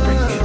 whispering